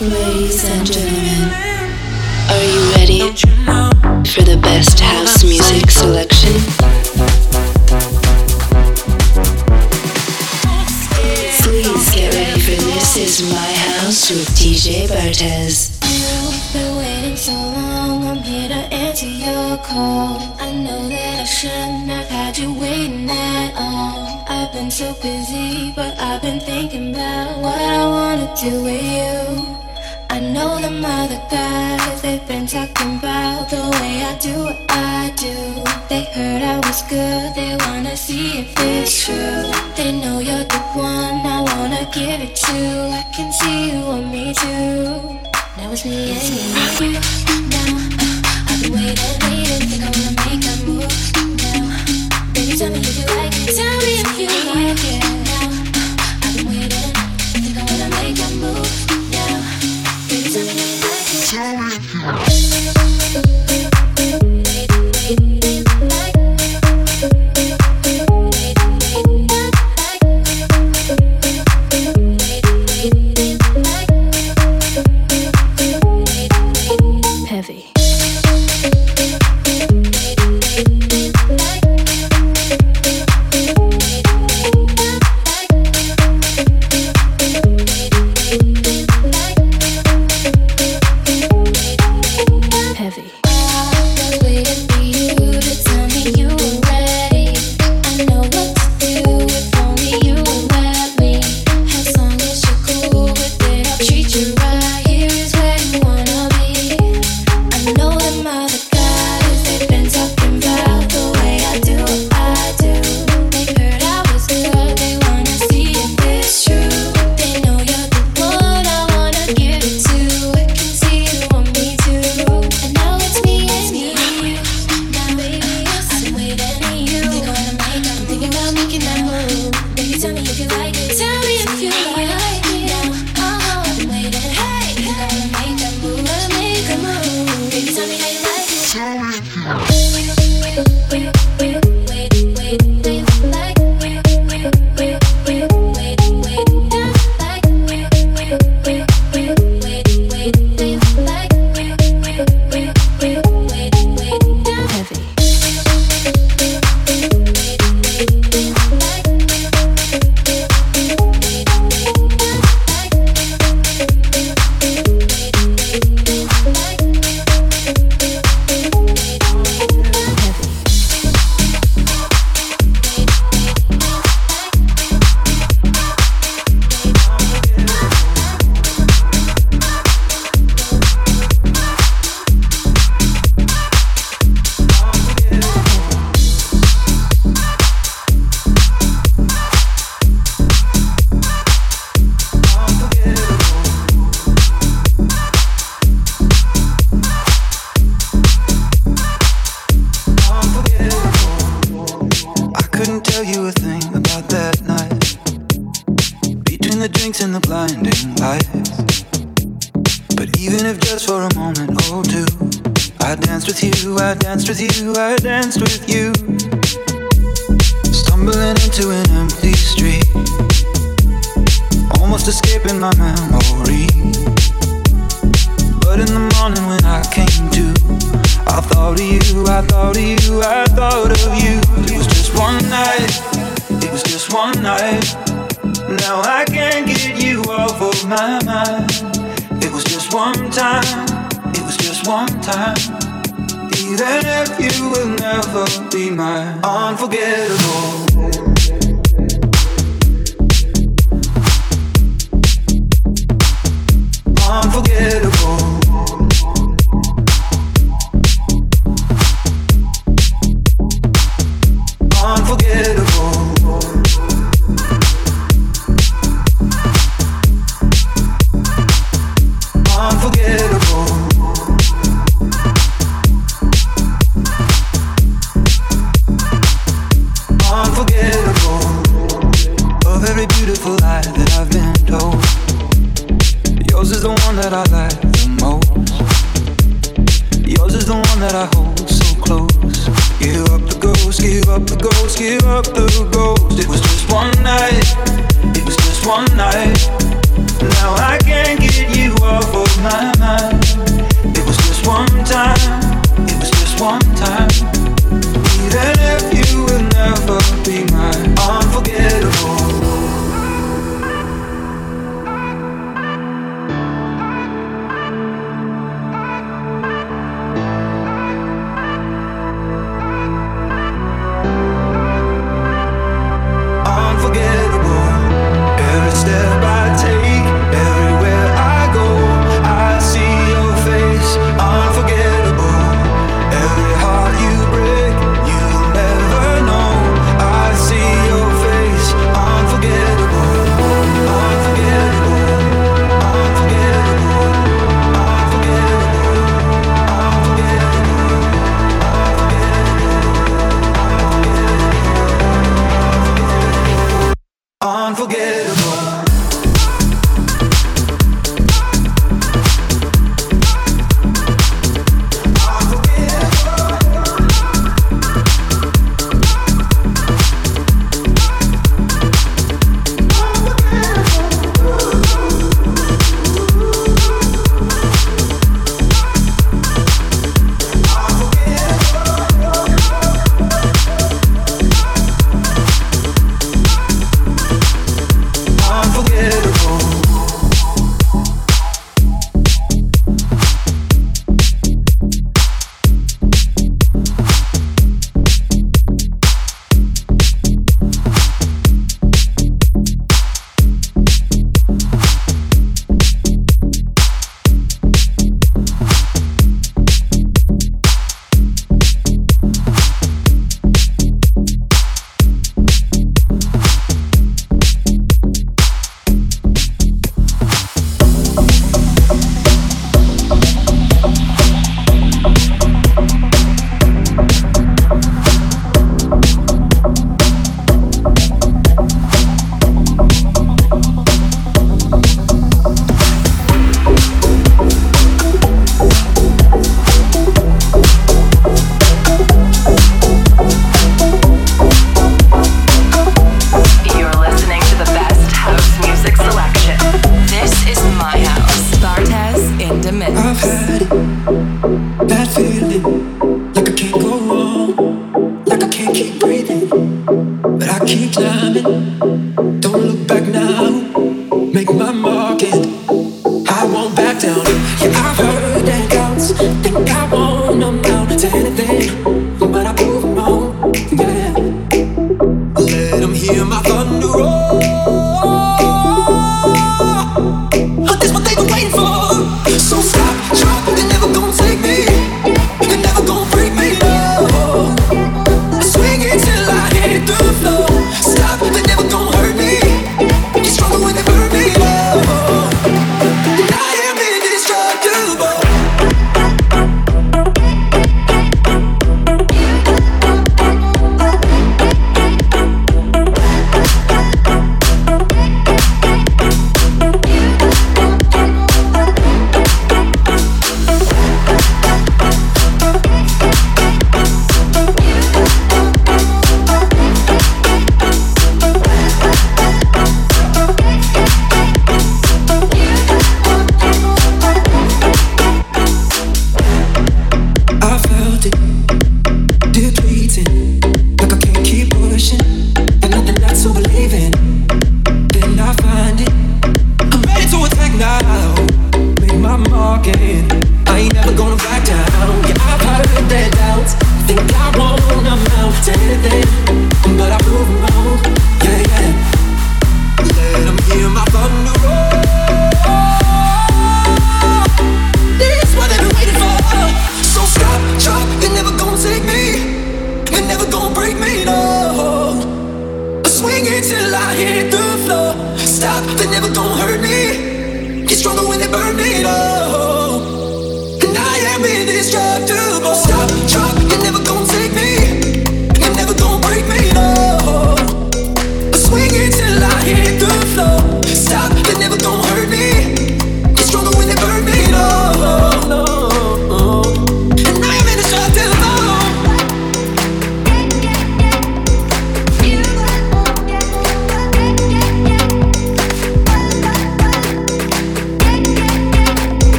Ladies and gentlemen, are you ready for the best house music selection? Please get ready for This Is My House with DJ Bartez. You've been waiting so long, I'm here to answer your call. I know that I shouldn't have had you waiting at all. I've been so busy, but I've been thinking about what I wanna do with you. I know them other guys, they've been talking about the way I do what I do. They heard I was good, they wanna see if it's true. They know you're the one I wanna give it to. I can see you want me too. Now it's me and you. Now I've been waiting, waiting, think I wanna make a move. Now, baby, tell me if you like it. Tell me if you like it. If you like But even if just for a moment or two, I danced with you, I danced with you, I danced with you. Stumbling into an empty street, almost escaping my memory. But in the morning when I came to, I thought of you, I thought of you, I thought of you. It was just one night, it was just one night. Now I can't get you off of my mind. It was just one time, it was just one time. Even if you will never be mine, unforgettable. Unforgettable.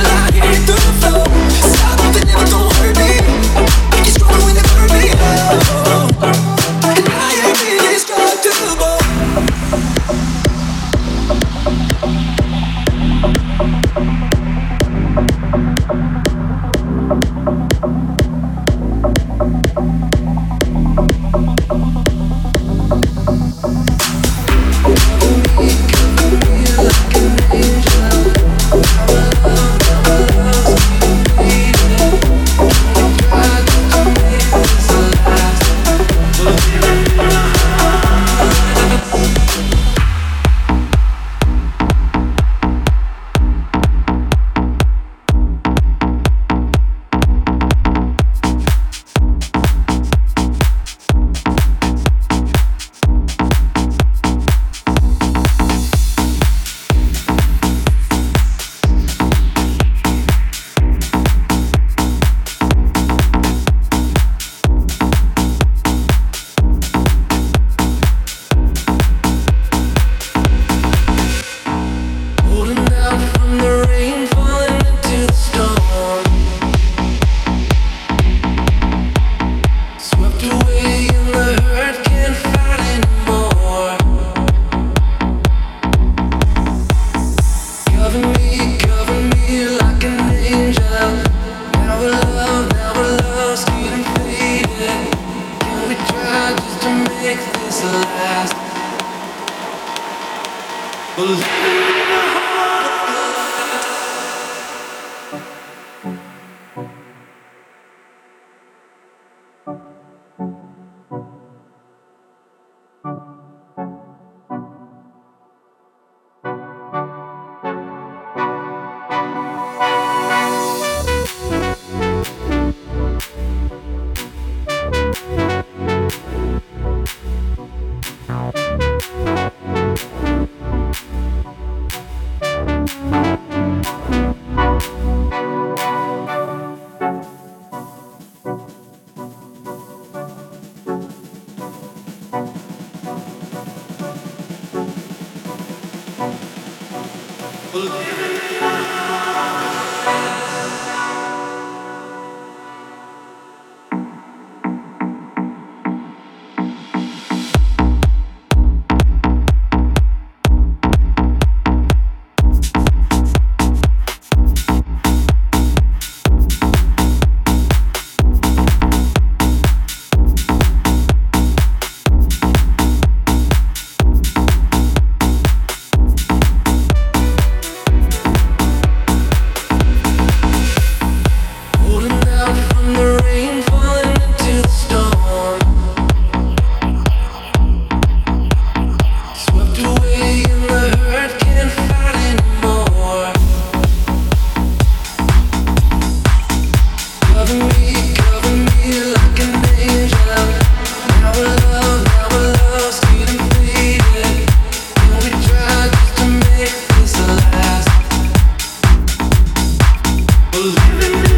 light. me.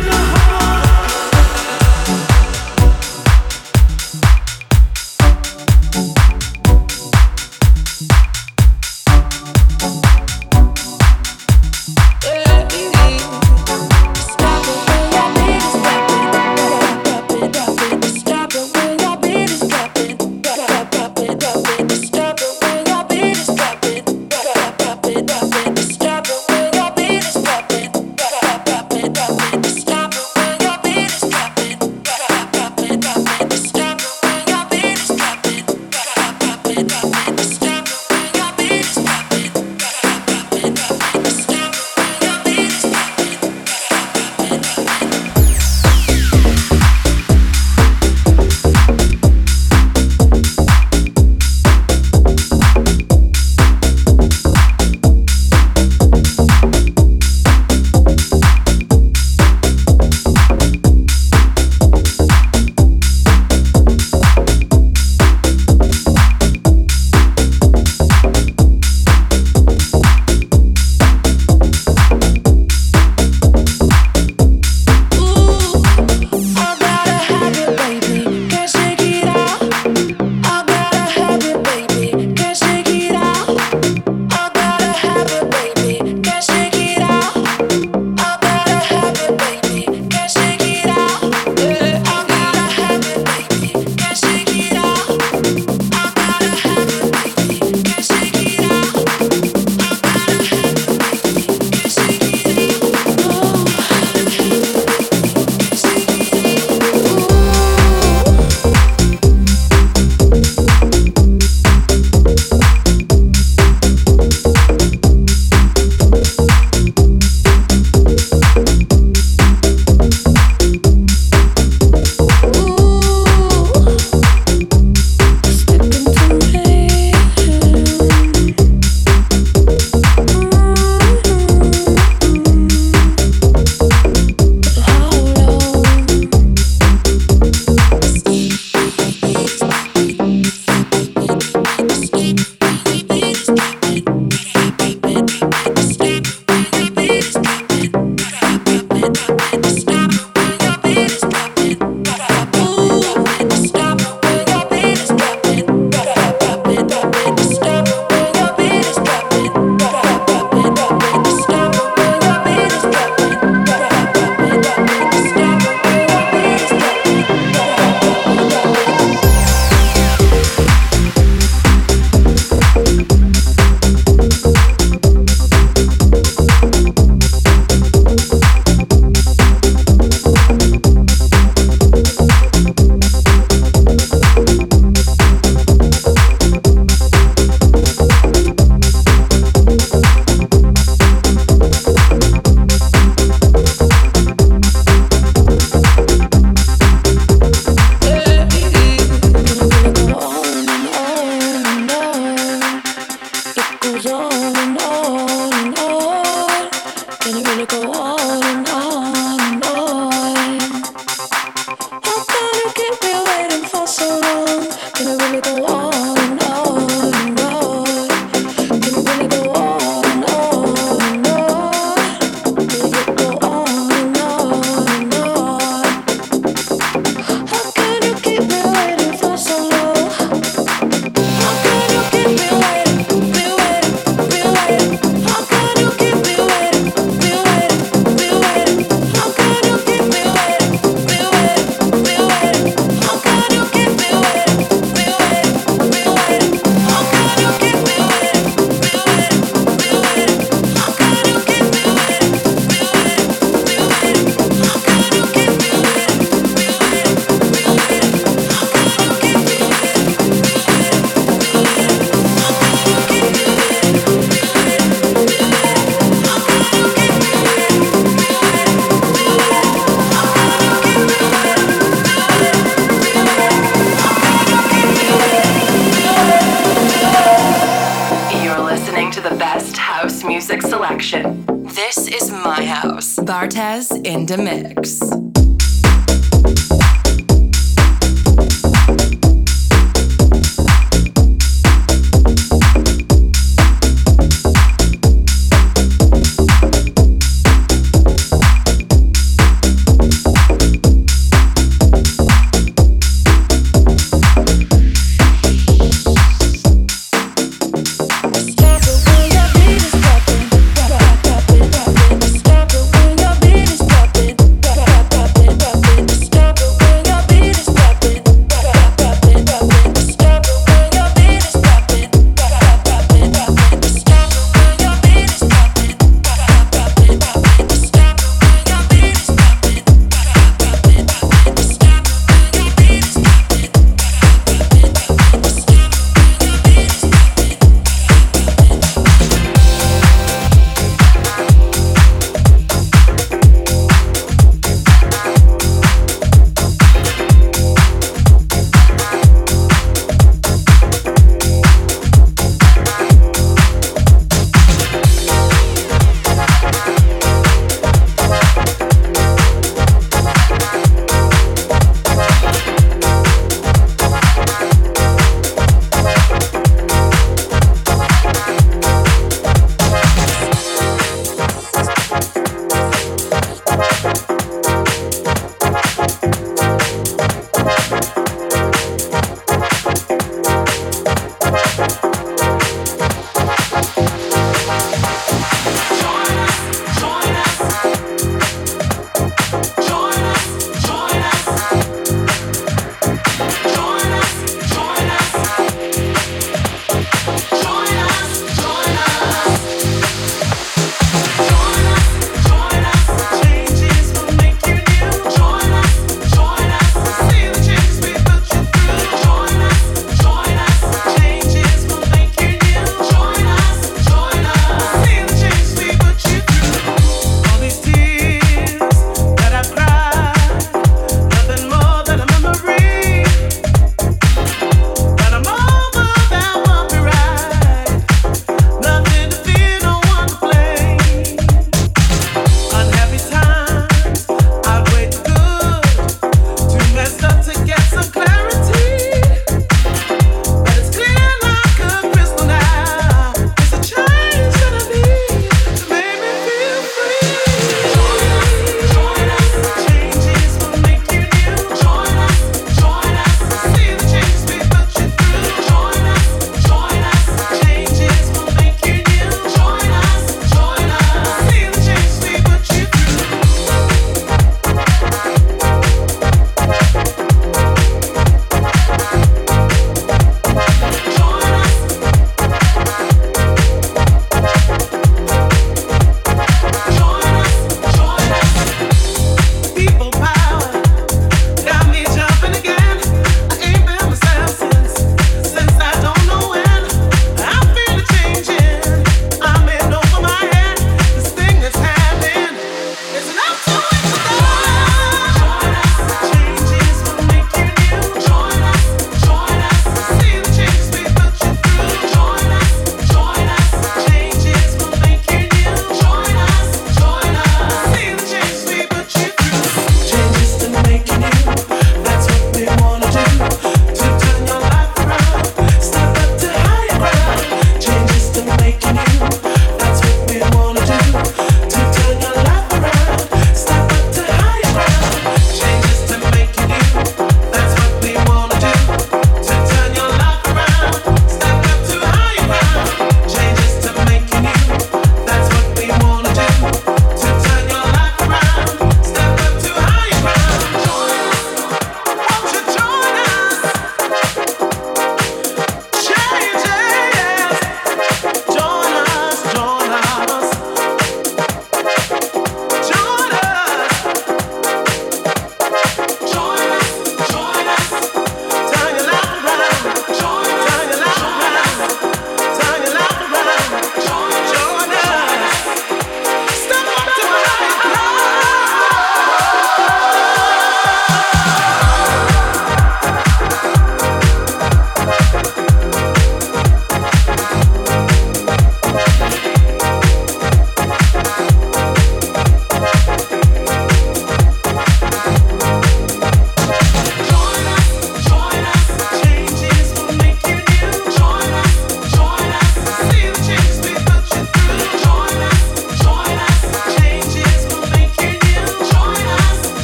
go all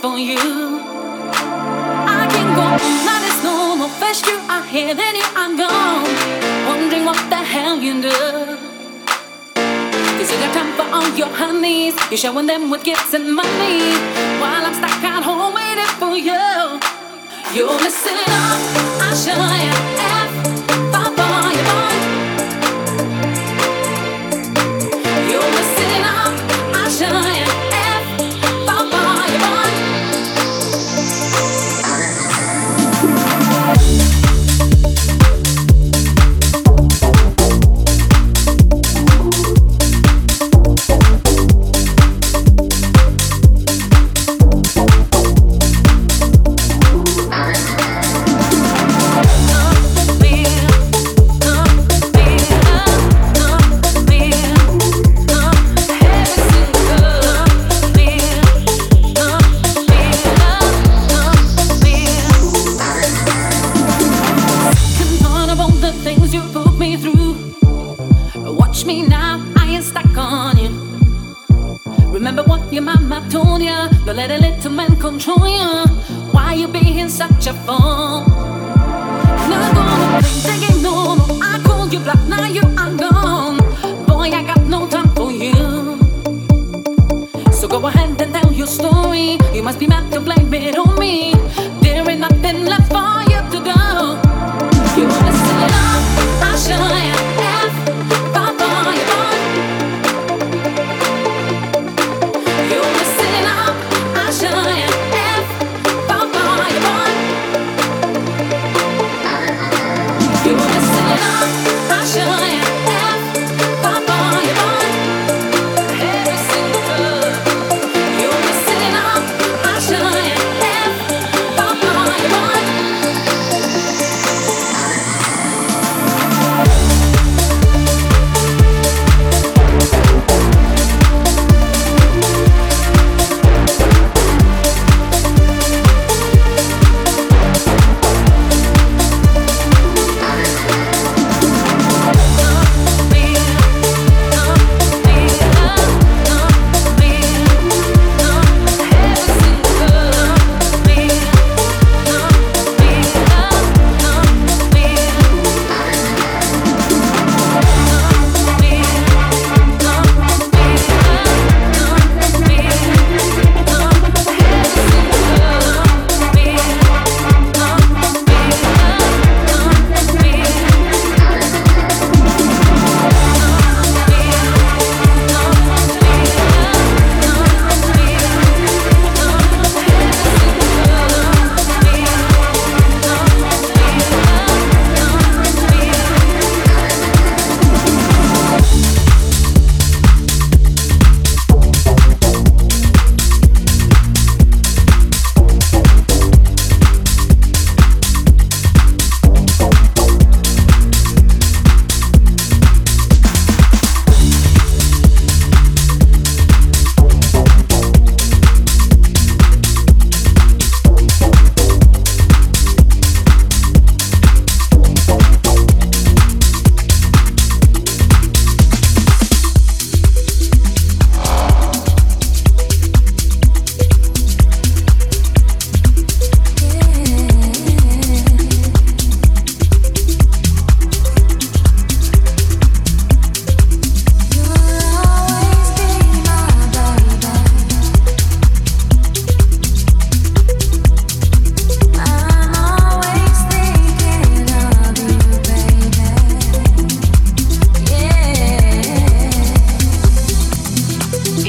for you. I can go all night, it's no more first you are here, then you are gone. Wondering what the hell you do. Cause you got time for all your honeys. You're showing them with gifts and money. While I'm stuck at home waiting for you. You're missing up, I'll show you.